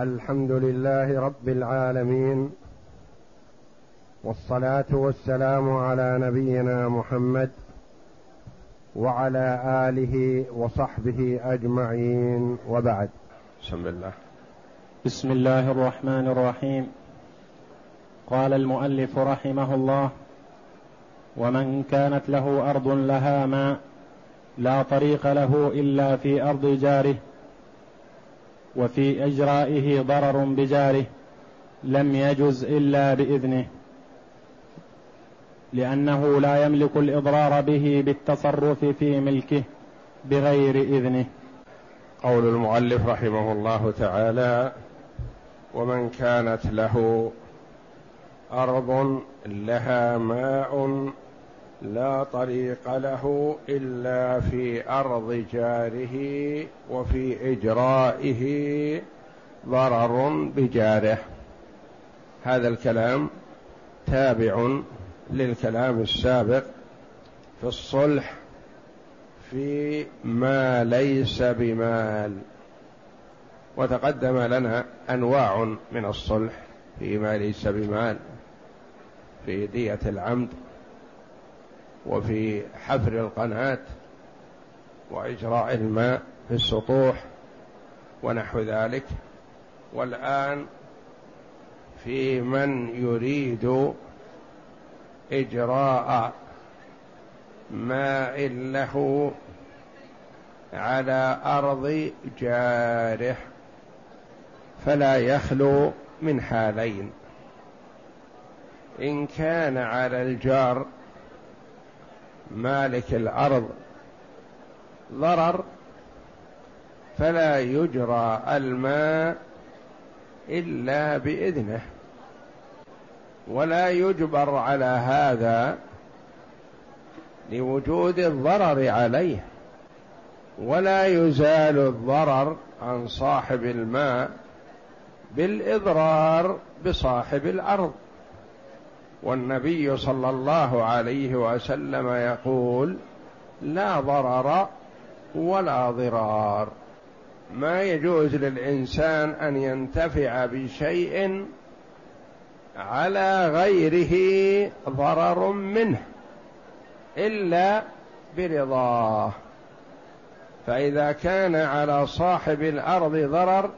الحمد لله رب العالمين والصلاة والسلام على نبينا محمد وعلى آله وصحبه أجمعين وبعد. بسم الله. بسم الله الرحمن الرحيم. قال المؤلف رحمه الله ومن كانت له أرض لها ماء لا طريق له إلا في أرض جاره وفي إجرائه ضرر بجاره لم يجز إلا بإذنه لأنه لا يملك الإضرار به بالتصرف في ملكه بغير إذنه. قول المؤلف رحمه الله تعالى ومن كانت له أرض لها ماء لا طريق له إلا في أرض جاره وفي إجرائه ضرر بجاره. هذا الكلام تابع للكلام السابق في الصلح في ما ليس بمال. وتقدم لنا أنواع من الصلح فيما ليس بمال في دية العمد. وفي حفر القناة وإجراء الماء في السطوح ونحو ذلك. والآن في من يريد إجراء ماء له على أرض جاره فلا يخلو من حالين. إن كان على الجار مالك الأرض ضرر فلا يجرى الماء إلا بإذنه. ولا يجبر على هذا لوجود الضرر عليه. ولا يزال الضرر عن صاحب الماء بالإضرار بصاحب الأرض. والنبي صلى الله عليه وسلم يقول لا ضرر ولا ضرار. ما يجوز للإنسان أن ينتفع بشيء على غيره ضرر منه إلا برضاه. فإذا كان على صاحب الأرض ضرر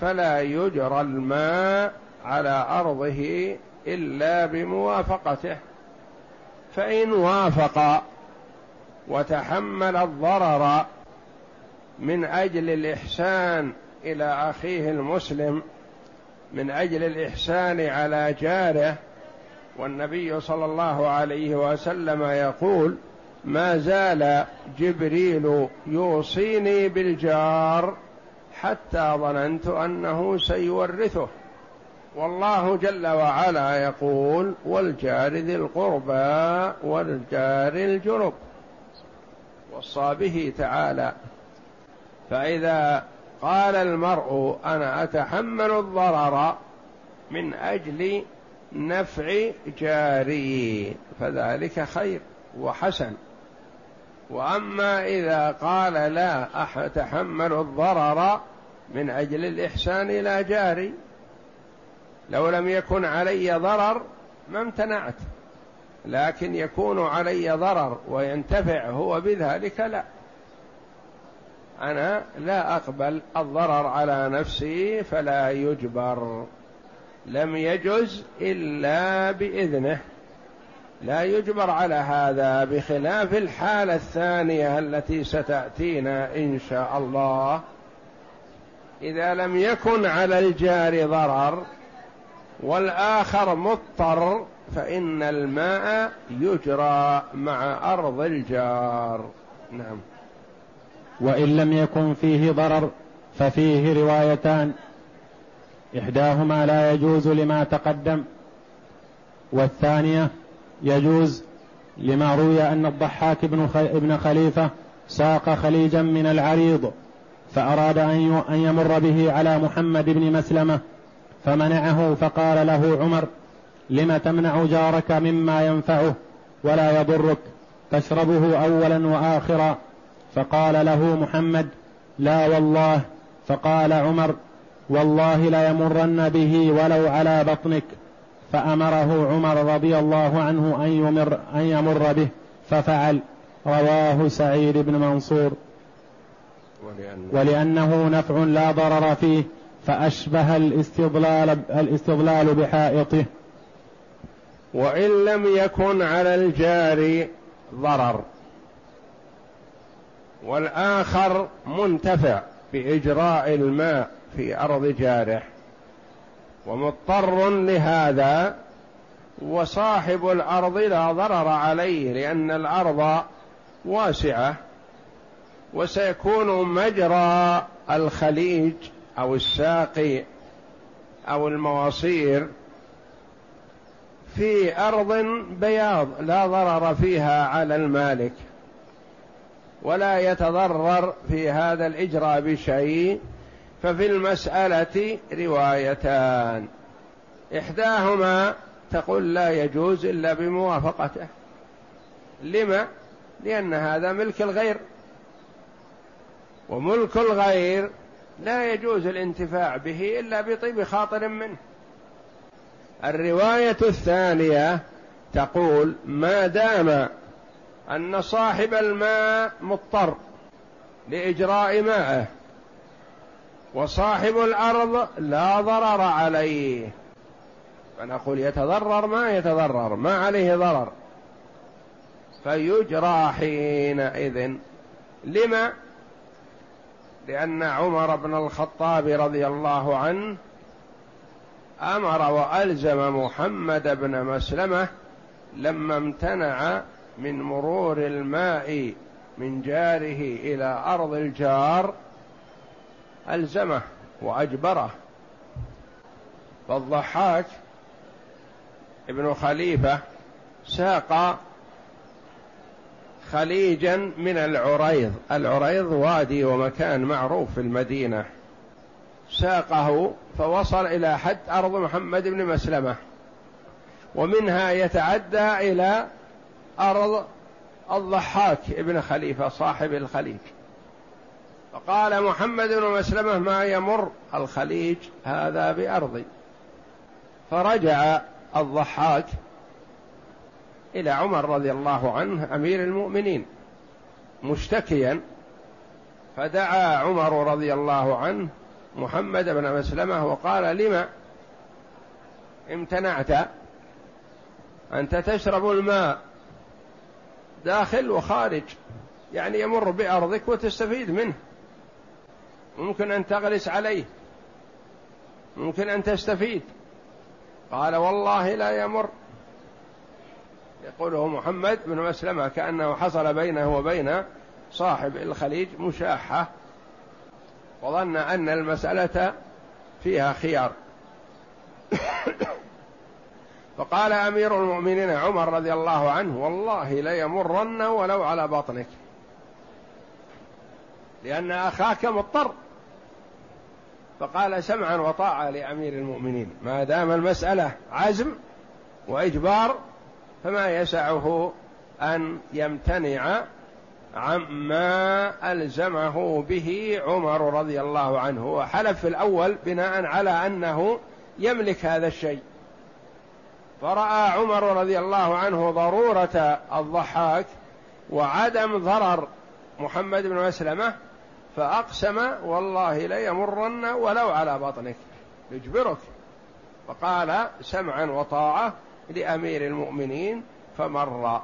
فلا يجرى الماء على أرضه إلا بموافقته. فإن وافق وتحمل الضرر من أجل الإحسان إلى أخيه المسلم من أجل الإحسان على جاره والنبي صلى الله عليه وسلم يقول ما زال جبريل يوصيني بالجار حتى ظننت أنه سيورثه. والله جل وعلا يقول والجار ذي القربى والجار الجنب وصى به تعالى. فإذا قال المرء أنا أتحمل الضرر من أجل نفع جاري فذلك خير وحسن. وأما إذا قال لا أتحمل الضرر من أجل الإحسان إلى جاري لو لم يكن علي ضرر ما امتنعت لكن يكون علي ضرر وينتفع هو بذلك لا. أنا لا أقبل الضرر على نفسي فلا يجبر لم يجز إلا بإذنه. لا يجبر على هذا بخلاف الحالة الثانية التي ستأتينا إن شاء الله. إذا لم يكن على الجار ضرر والآخر مضطر فإن الماء يجرى مع أرض الجار. نعم. وإن لم يكن فيه ضرر ففيه روايتان. إحداهما لا يجوز لما تقدم والثانية يجوز لما روي أن الضحاك بن خليفة ساق خليجا من العريض فأراد أن يمر به على محمد بن مسلمة فمنعه فقال له عمر لم تمنع جارك مما ينفعه ولا يضرك تشربه اولا واخرا. فقال له محمد لا والله. فقال عمر والله ليمرن به ولو على بطنك. فأمره عمر رضي الله عنه أن يمر, أن يمر به ففعل. رواه سعيد بن منصور. ولأنه نفع لا ضرر فيه فأشبه الاستضلال, الاستضلال بحائطه. وإن لم يكن على الجار ضرر. والآخر منتفع بإجراء الماء في أرض جاره. ومضطر لهذا وصاحب الأرض لا ضرر عليه لأن الأرض واسعة. وسيكون مجرى الخليج أو الساقي أو المواصير في أرض بياض لا ضرر فيها على المالك ولا يتضرر في هذا الإجراء بشيء ففي المسألة روايتان. إحداهما تقول لا يجوز إلا بموافقته. لما؟ لأن هذا ملك الغير. وملك الغير لا يجوز الانتفاع به إلا بطيب خاطر منه. الرواية الثانية تقول ما دام أن صاحب الماء مضطر لإجراء ماءه وصاحب الأرض لا ضرر عليه. فنقول يتضرر ما يتضرر ما عليه ضرر. فيجرى حينئذ. لما؟ لأن عمر بن الخطاب رضي الله عنه أمر وألزم محمد بن مسلمة لما امتنع من مرور الماء من جاره إلى أرض الجار ألزمه وأجبره. فالضحاك ابن خليفة ساق خليجا من العريض. العريض وادي ومكان معروف في المدينة. ساقه فوصل إلى حد أرض محمد بن مسلمة. ومنها يتعدى إلى أرض الضحاك ابن خليفة صاحب الخليج. فقال محمد بن مسلمة ما يمر الخليج هذا بأرضي؟ فرجع الضحاك إلى عمر رضي الله عنه أمير المؤمنين مشتكيا فدعا عمر رضي الله عنه محمد بن مسلمة وقال لما؟ امتنعت أنت تشرب الماء داخل وخارج يعني يمر بأرضك وتستفيد منه. ممكن أن تغرس عليه. ممكن أن تستفيد. قال والله لا يمر. يقوله محمد بن مسلمة كأنه حصل بينه وبين صاحب الخليج مشاحة وظن أن المسألة فيها خيار. فقال أمير المؤمنين عمر رضي الله عنه والله ليمرن ولو على بطنك لأن أخاك مضطر. فقال سمعا وطاعة لأمير المؤمنين ما دام المسألة عزم وإجبار فما يسعه أن يمتنع عما ألزمه به عمر رضي الله عنه. وحلف في الأول بناء على أنه يملك هذا الشيء. فرأى عمر رضي الله عنه ضرورة الضحاك وعدم ضرر محمد بن مسلمة فأقسم والله ليمرن ولو على بطنك يجبرك. فقال سمعا وطاعة لأمير المؤمنين فمر.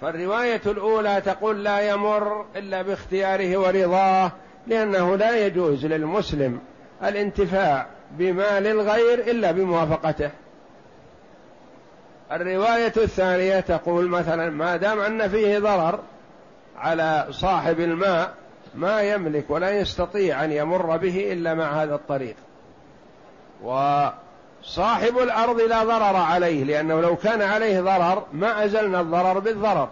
فالرواية الأولى تقول لا يمر إلا باختياره ورضاه لأنه لا يجوز للمسلم الانتفاع بمال الغير إلا بموافقته. الرواية الثانية تقول مثلا ما دام أن فيه ضرر على صاحب الماء ما يملك ولا يستطيع أن يمر به إلا مع هذا الطريق. وصاحب الأرض لا ضرر عليه لأنه لو كان عليه ضرر ما أزلنا الضرر بالضرر.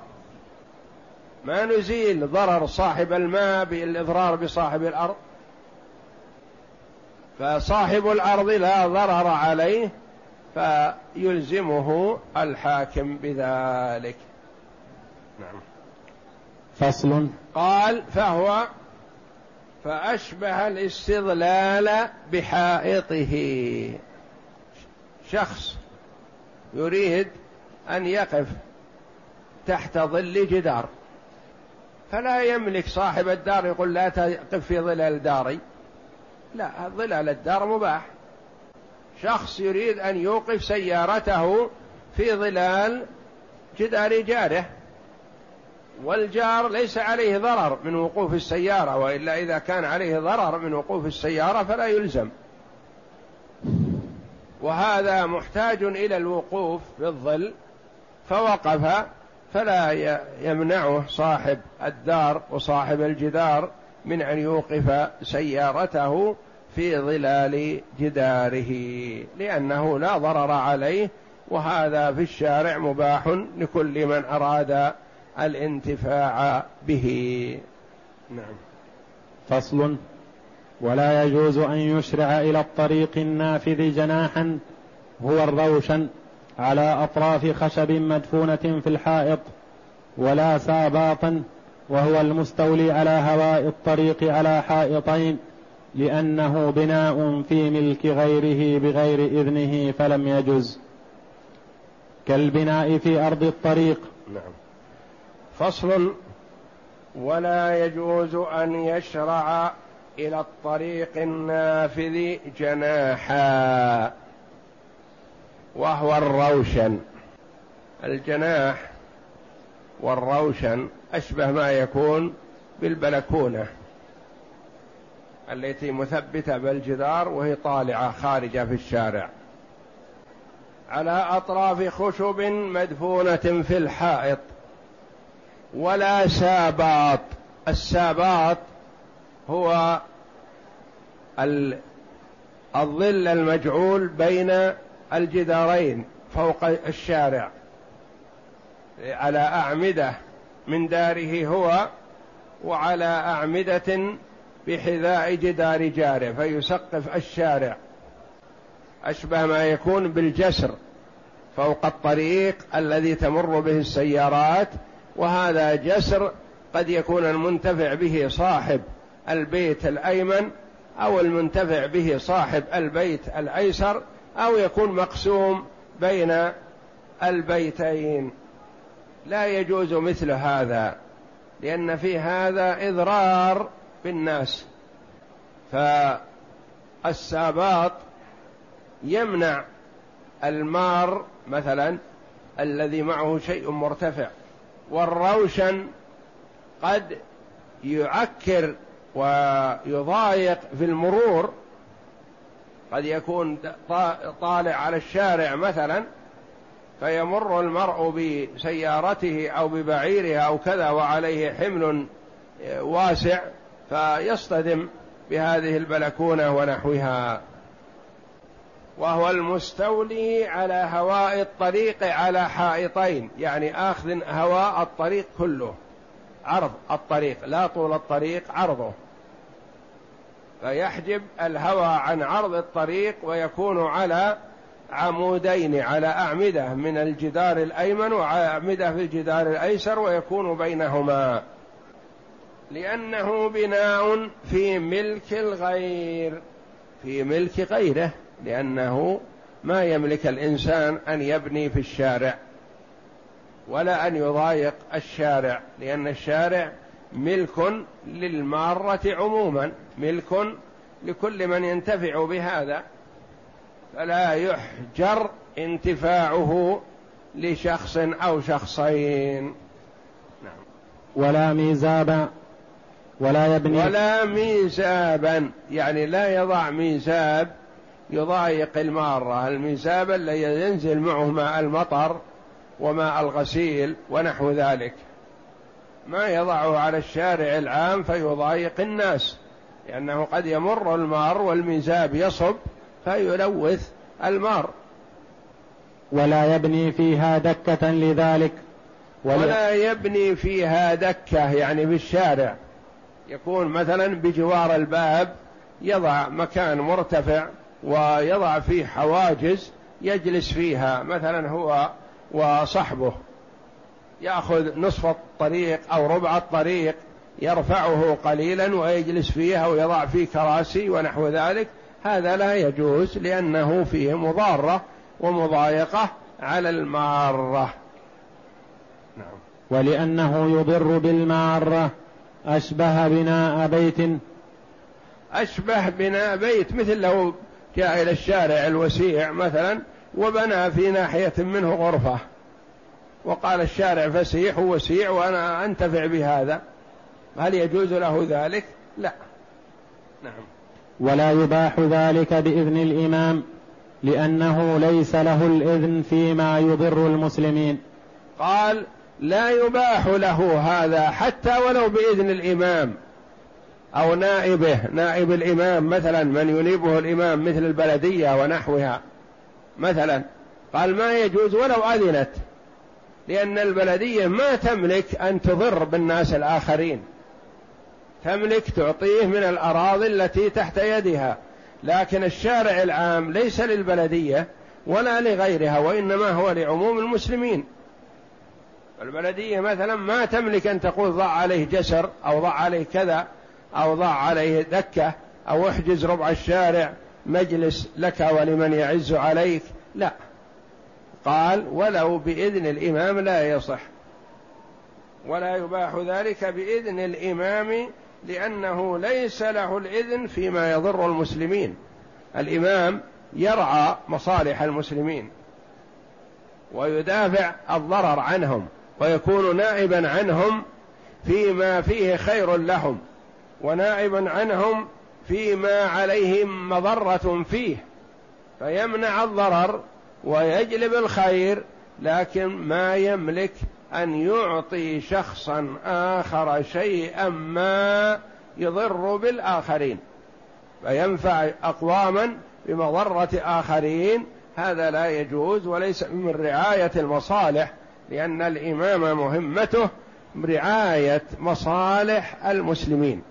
ما نزيل ضرر صاحب الماء بالإضرار بصاحب الأرض. فصاحب الأرض لا ضرر عليه فيلزمه الحاكم بذلك. نعم. فصل. قال فهو فأشبه الاستظلال بحائطه. شخص يريد أن يقف تحت ظل جدار فلا يملك صاحب الدار يقول لا تقف في ظلال داري لا ظلال الدار مباح. شخص يريد أن يوقف سيارته في ظلال جدار جاره والجار ليس عليه ضرر من وقوف السيارة وإلا إذا كان عليه ضرر من وقوف السيارة فلا يلزم. وهذا محتاج إلى الوقوف في الظل فوقف فلا يمنعه صاحب الدار وصاحب الجدار من أن يوقف سيارته في ظلال جداره لأنه لا ضرر عليه وهذا في الشارع مباح لكل من أراد الانتفاع به. نعم. فصل. ولا يجوز أن يشرع إلى الطريق النافذ جناحا هو الروشن على أطراف خشب مدفونة في الحائط ولا ساباطا وهو المستولي على هواء الطريق على حائطين لأنه بناء في ملك غيره بغير إذنه فلم يجز. كالبناء في أرض الطريق. نعم. فصل. ولا يجوز أن يشرع إلى الطريق النافذ جناحا وهو الروشن. الجناح والروشن أشبه ما يكون بالبلكونة التي مثبتة بالجدار وهي طالعة خارجة في الشارع. على أطراف خشب مدفونة في الحائط ولا ساباط. الساباط هو الظل المجعول بين الجدارين فوق الشارع. على أعمدة من داره هو وعلى أعمدة بحذاء جدار جاره فيسقف الشارع. أشبه ما يكون بالجسر فوق الطريق الذي تمر به السيارات وهذا جسر قد يكون المنتفع به صاحب البيت الأيمن أو المنتفع به صاحب البيت الأيسر أو يكون مقسوم بين البيتين. لا يجوز مثل هذا لأن في هذا إضرار بالناس. فالساباط يمنع المار مثلا الذي معه شيء مرتفع والروشن قد يعكر ويضايق في المرور قد يكون طالع على الشارع مثلا فيمر المرء بسيارته أو ببعيره أو كذا وعليه حمل واسع فيصطدم بهذه البلكونة ونحوها. وهو المستولي على هواء الطريق على حائطين يعني آخذ هواء الطريق كله. عرض الطريق لا طول الطريق عرضه. فيحجب الهوى عن عرض الطريق ويكون على عمودين على أعمدة من الجدار الأيمن وأعمدة في الجدار الأيسر ويكون بينهما. لأنه بناء في ملك الغير في ملك غيره لأنه ما يملك الإنسان أن يبني في الشارع. ولا أن يضايق الشارع لأن الشارع ملك للمارة عموما ملك لكل من ينتفع بهذا. فلا يحجر انتفاعه لشخص أو شخصين. نعم. ولا ميزابا ولا يبني. ولا ميزابا يعني لا يضع ميزاب يضايق المارة. الميزاب الذي ينزل معه ماء المطر وماء الغسيل ونحو ذلك. ما يضعه على الشارع العام فيضايق الناس لأنه قد يمر المار والميزاب يصب فيلوث المار. ولا يبني فيها دكة لذلك. ولا, ولا يبني فيها دكة يعني في الشارع يكون مثلا بجوار الباب يضع مكان مرتفع ويضع فيه حواجز يجلس فيها مثلا هو وصحبه ياخذ نصف الطريق أو ربع الطريق يرفعه قليلا ويجلس فيه أو يضع فيه كراسي ونحو ذلك. هذا لا يجوز لأنه فيه مضارة ومضايقة على المارة. نعم. ولأنه يضر بالمارة. أشبه بناء بيت. أشبه بناء بيت مثل لو جاء إلى الشارع الوسيع مثلا وبنى في ناحية منه غرفة. وقال الشارع فسيح وسيع وأنا أنتفع بهذا. هل يجوز له ذلك؟ لا. نعم. ولا يباح ذلك بإذن الإمام لأنه ليس له الإذن فيما يضر المسلمين. قال لا يباح له هذا حتى ولو بإذن الإمام أو نائبه نائب الإمام مثلا من ينيبه الإمام مثل البلدية ونحوها. مثلا قال ما يجوز ولو أذنت لأن البلدية ما تملك أن تضر بالناس الآخرين. تملك تعطيه من الأراضي التي تحت يدها. لكن الشارع العام ليس للبلدية ولا لغيرها وإنما هو لعموم المسلمين. البلدية مثلا ما تملك أن تقول ضع عليه جسر أو ضع عليه كذا أو ضع عليه دكة أو احجز ربع الشارع. مجلس لك ولمن يعز عليك؟ لا. قال ولو بإذن الإمام لا يصح. ولا يباح ذلك بإذن الإمام لأنه ليس له الإذن فيما يضر المسلمين. الإمام يرعى مصالح المسلمين ويدافع الضرر عنهم ويكون نائبا عنهم فيما فيه خير لهم ونائبا عنهم فيما عليهم مضرة فيه فيمنع الضرر ويجلب الخير لكن ما يملك أن يعطي شخصا آخر شيئا ما يضر بالآخرين. فينفع اقواما بمضرة آخرين هذا لا يجوز وليس من رعاية المصالح لأن الإمام مهمته رعاية مصالح المسلمين.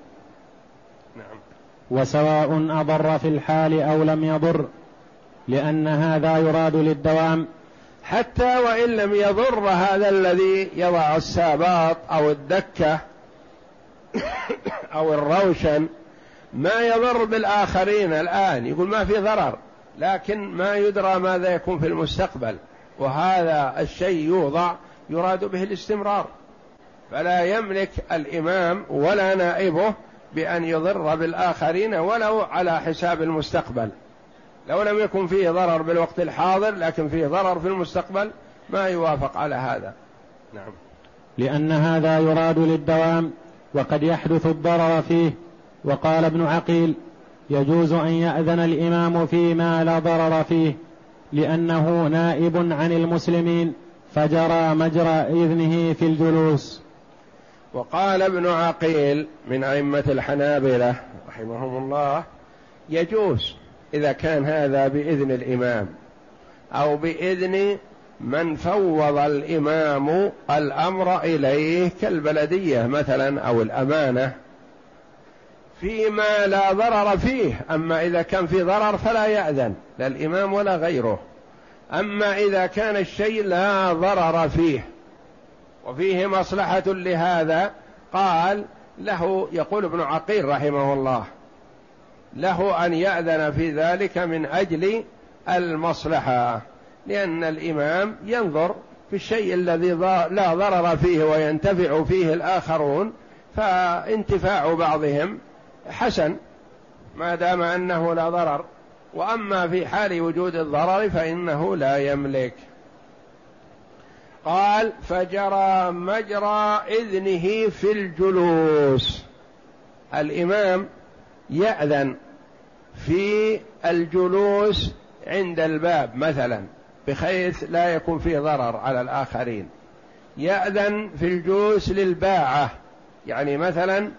وسواء أضر في الحال أو لم يضر لأن هذا يراد للدوام. حتى وإن لم يضر هذا الذي يضع الساباط أو الدكة أو الروشن ما يضر بالآخرين الآن. يقول ما في ضرر لكن ما يدرى ماذا يكون في المستقبل. وهذا الشيء يوضع يراد به الاستمرار. فلا يملك الإمام ولا نائبه بأن يضر بالآخرين ولو على حساب المستقبل. لو لم يكن فيه ضرر بالوقت الحاضر لكن فيه ضرر في المستقبل ما يوافق على هذا. نعم. لأن هذا يراد للدوام وقد يحدث الضرر فيه. وقال ابن عقيل يجوز أن يأذن الإمام فيما لا ضرر فيه لأنه نائب عن المسلمين فجرى مجرى إذنه في الجلوس. وقال ابن عقيل من أئمة الحنابلة رحمهم الله يجوز إذا كان هذا بإذن الإمام أو بإذن من فوض الإمام الأمر إليه كالبلدية مثلا أو الأمانة فيما لا ضرر فيه أما إذا كان في ضرر فلا يأذن لا الإمام ولا غيره. أما إذا كان الشيء لا ضرر فيه وفيه مصلحة لهذا قال له يقول ابن عقيل رحمه الله له أن يأذن في ذلك من أجل المصلحة لأن الإمام ينظر في الشيء الذي لا ضرر فيه وينتفع فيه الآخرون فانتفاع بعضهم حسن ما دام أنه لا ضرر وأما في حال وجود الضرر فإنه لا يملك. قال فجرى مجرى إذنه في الجلوس. الإمام يأذن في الجلوس عند الباب مثلا بحيث لا يكون فيه ضرر على الآخرين. يأذن في الجلوس للباعة يعني مثلا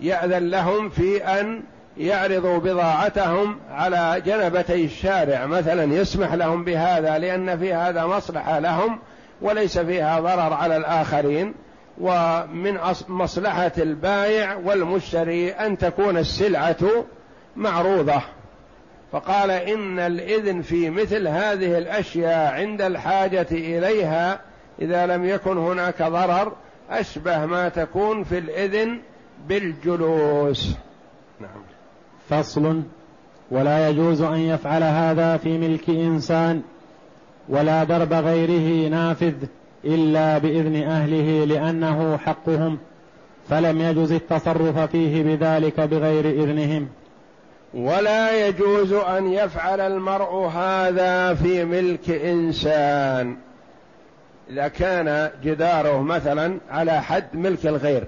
يأذن لهم في أن يعرضوا بضاعتهم على جنبتي الشارع مثلا يسمح لهم بهذا لأن في هذا مصلحة لهم وليس فيها ضرر على الآخرين ومن مصلحة البائع والمشتري أن تكون السلعة معروضة. فقال إن الإذن في مثل هذه الأشياء عند الحاجة إليها إذا لم يكن هناك ضرر أشبه ما تكون في الإذن بالجلوس. نعم. فصل ولا يجوز أن يفعل هذا في ملك إنسان ولا درب غيره نافذ إلا بإذن أهله لأنه حقهم فلم يجز التصرف فيه بذلك بغير إذنهم. ولا يجوز أن يفعل المرء هذا في ملك إنسان. إذا كان جداره مثلا على حد ملك الغير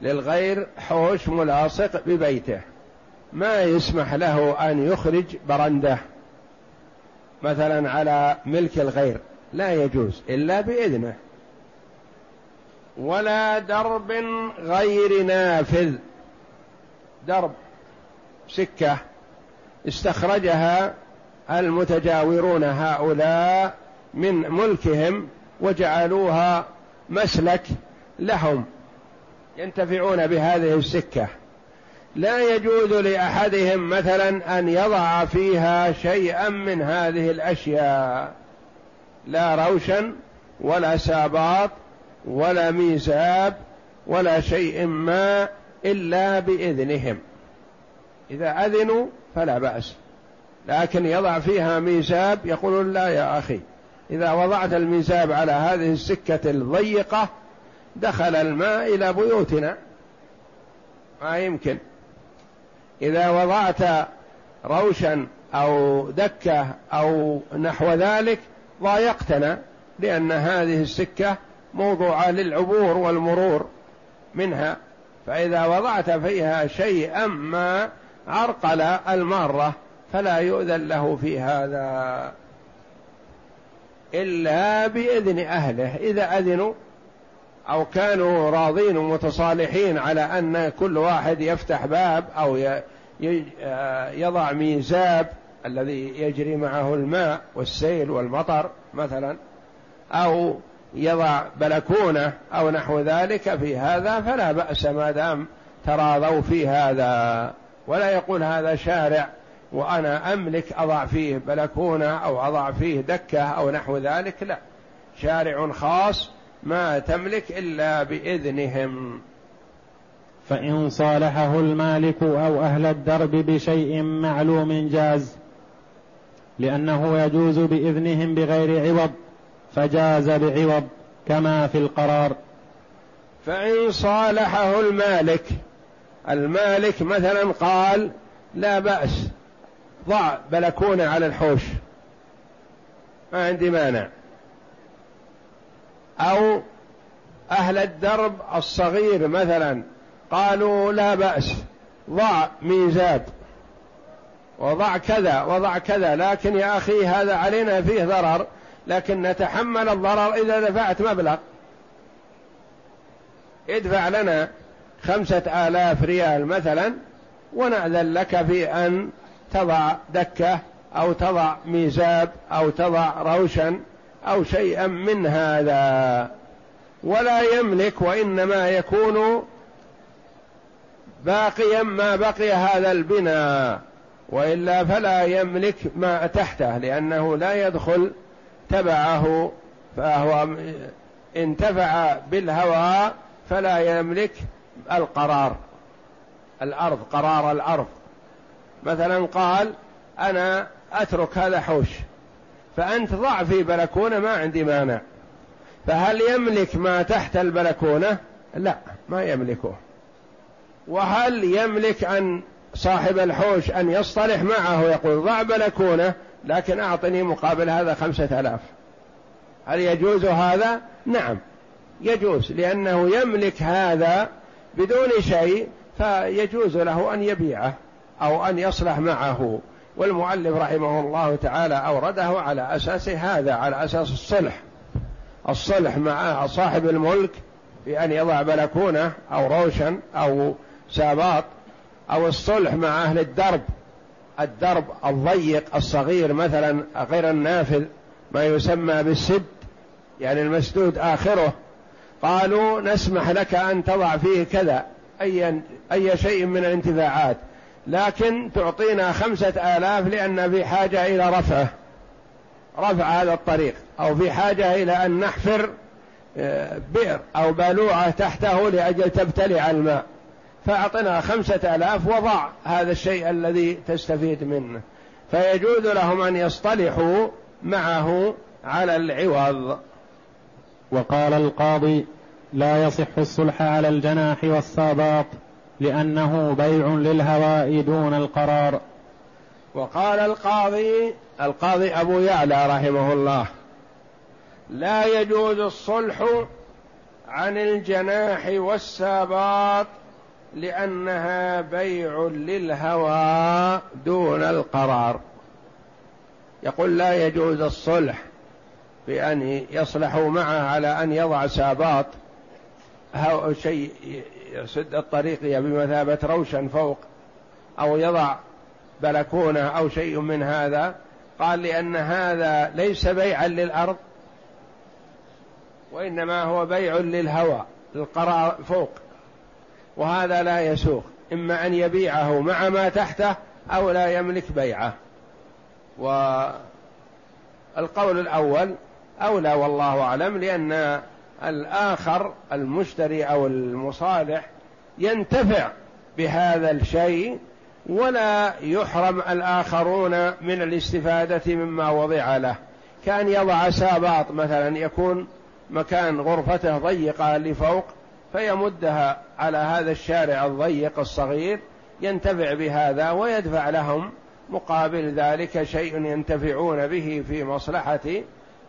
للغير حوش ملاصق ببيته. ما يسمح له أن يخرج برندة مثلا على ملك الغير لا يجوز إلا بإذنه. ولا درب غير نافذ. درب سكة. استخرجها المتجاورون هؤلاء من ملكهم وجعلوها مسلك لهم ينتفعون بهذه السكة. لا يجوز لأحدهم مثلا أن يضع فيها شيئا من هذه الأشياء لا روشا ولا ساباط ولا ميزاب ولا شيء ما إلا بإذنهم. إذا أذنوا فلا بأس لكن يضع فيها ميزاب يقولون لا يا أخي إذا وضعت الميزاب على هذه السكة الضيقة دخل الماء إلى بيوتنا. ما يمكن. إذا وضعت روشا أو دكة أو نحو ذلك ضايقتنا لأن هذه السكة موضوعة للعبور والمرور منها. فإذا وضعت فيها شيئا ما عرقل المارة فلا يؤذن له في هذا إلا بإذن أهله. إذا أذنوا أو كانوا راضين ومتصالحين على أن كل واحد يفتح باب أو يضع ميزاب الذي يجري معه الماء والسيل والمطر مثلا أو يضع بلكونة أو نحو ذلك في هذا فلا بأس ما دام تراضوا في هذا. ولا يقول هذا شارع وأنا أملك أضع فيه بلكونة أو أضع فيه دكة أو نحو ذلك لا. شارع خاص ما تملك إلا بإذنهم. فإن صالحه المالك أو أهل الدرب بشيء معلوم جاز لأنه يجوز بإذنهم بغير عوض فجاز بعوض كما في القرار. فإن صالحه المالك المالك مثلا قال لا بأس ضع بلكونة على الحوش ما عندي مانع. أو أهل الدرب الصغير مثلا قالوا لا بأس ضع ميزاب وضع كذا وضع كذا لكن يا أخي هذا علينا فيه ضرر لكن نتحمل الضرر إذا دفعت مبلغ. ادفع لنا خمسة آلاف ريال مثلا ونأذن لك في أن تضع دكة أو تضع ميزاب أو تضع روشا أو شيئا من هذا. ولا يملك وإنما يكون باقيا ما بقي هذا البناء وإلا فلا يملك ما تحته لأنه لا يدخل تبعه. فهو انتفع بالهواء فلا يملك القرار الأرض قرار الأرض. مثلا قال أنا أترك هذا حوش. فأنت ضع في بلكونة ما عندي مانع. فهل يملك ما تحت البلكونة؟ لا ما يملكه. وهل يملك أن صاحب الحوش أن يصطلح معه يقول ضع بلكونة؟ لكن أعطني مقابل هذا خمسة آلاف. هل يجوز هذا؟ نعم يجوز لأنه يملك هذا بدون شيء فيجوز له أن يبيعه أو أن يصلح معه. والمؤلف رحمه الله تعالى أورده على أساس هذا على أساس الصلح. الصلح مع صاحب الملك بان يضع بلكونة أو روشن أو ساباط أو الصلح مع أهل الدرب. الدرب الضيق الصغير مثلا غير النافذ ما يسمى بالسد يعني المسدود آخره. قالوا نسمح لك أن تضع فيه كذا أي, أي شيء من الانتفاعات. لكن تعطينا خمسة آلاف لأن في حاجة إلى رفعه رفع هذا الطريق أو في حاجة إلى أن نحفر آه، بئر أو بلوعة تحته لأجل تبتلع الماء. فأعطنا خمسة آلاف وضع هذا الشيء الذي تستفيد منه. فيجوز لهم أن يصطلحوا معه على العوض. وقال القاضي لا يصح الصلح على الجناح والساباط. لأنه بيع للهواء دون القرار. وقال القاضي القاضي أبو يعلى رحمه الله لا يجوز الصلح عن الجناح والساباط لأنها بيع للهوى دون القرار. يقول لا يجوز الصلح بأن يصلحوا معه على أن يضع ساباط شيء يسد الطريق بمثابة روشن فوق أو يضع بلكونة أو شيء من هذا قال لأن هذا ليس بيعا للأرض وإنما هو بيع للهوى القرار فوق وهذا لا يسوق إما أن يبيعه مع ما تحته أو لا يملك بيعه. والقول الأول أولى والله أعلم لأن الآخر المشتري أو المصالح ينتفع بهذا الشيء ولا يحرم الآخرون من الاستفادة مما وضع له. كأن يضع ساباط مثلا يكون مكان غرفته ضيقة لفوق فيمدها على هذا الشارع الضيق الصغير ينتفع بهذا ويدفع لهم. مقابل ذلك شيء ينتفعون به في مصلحة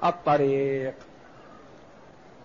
الطريق.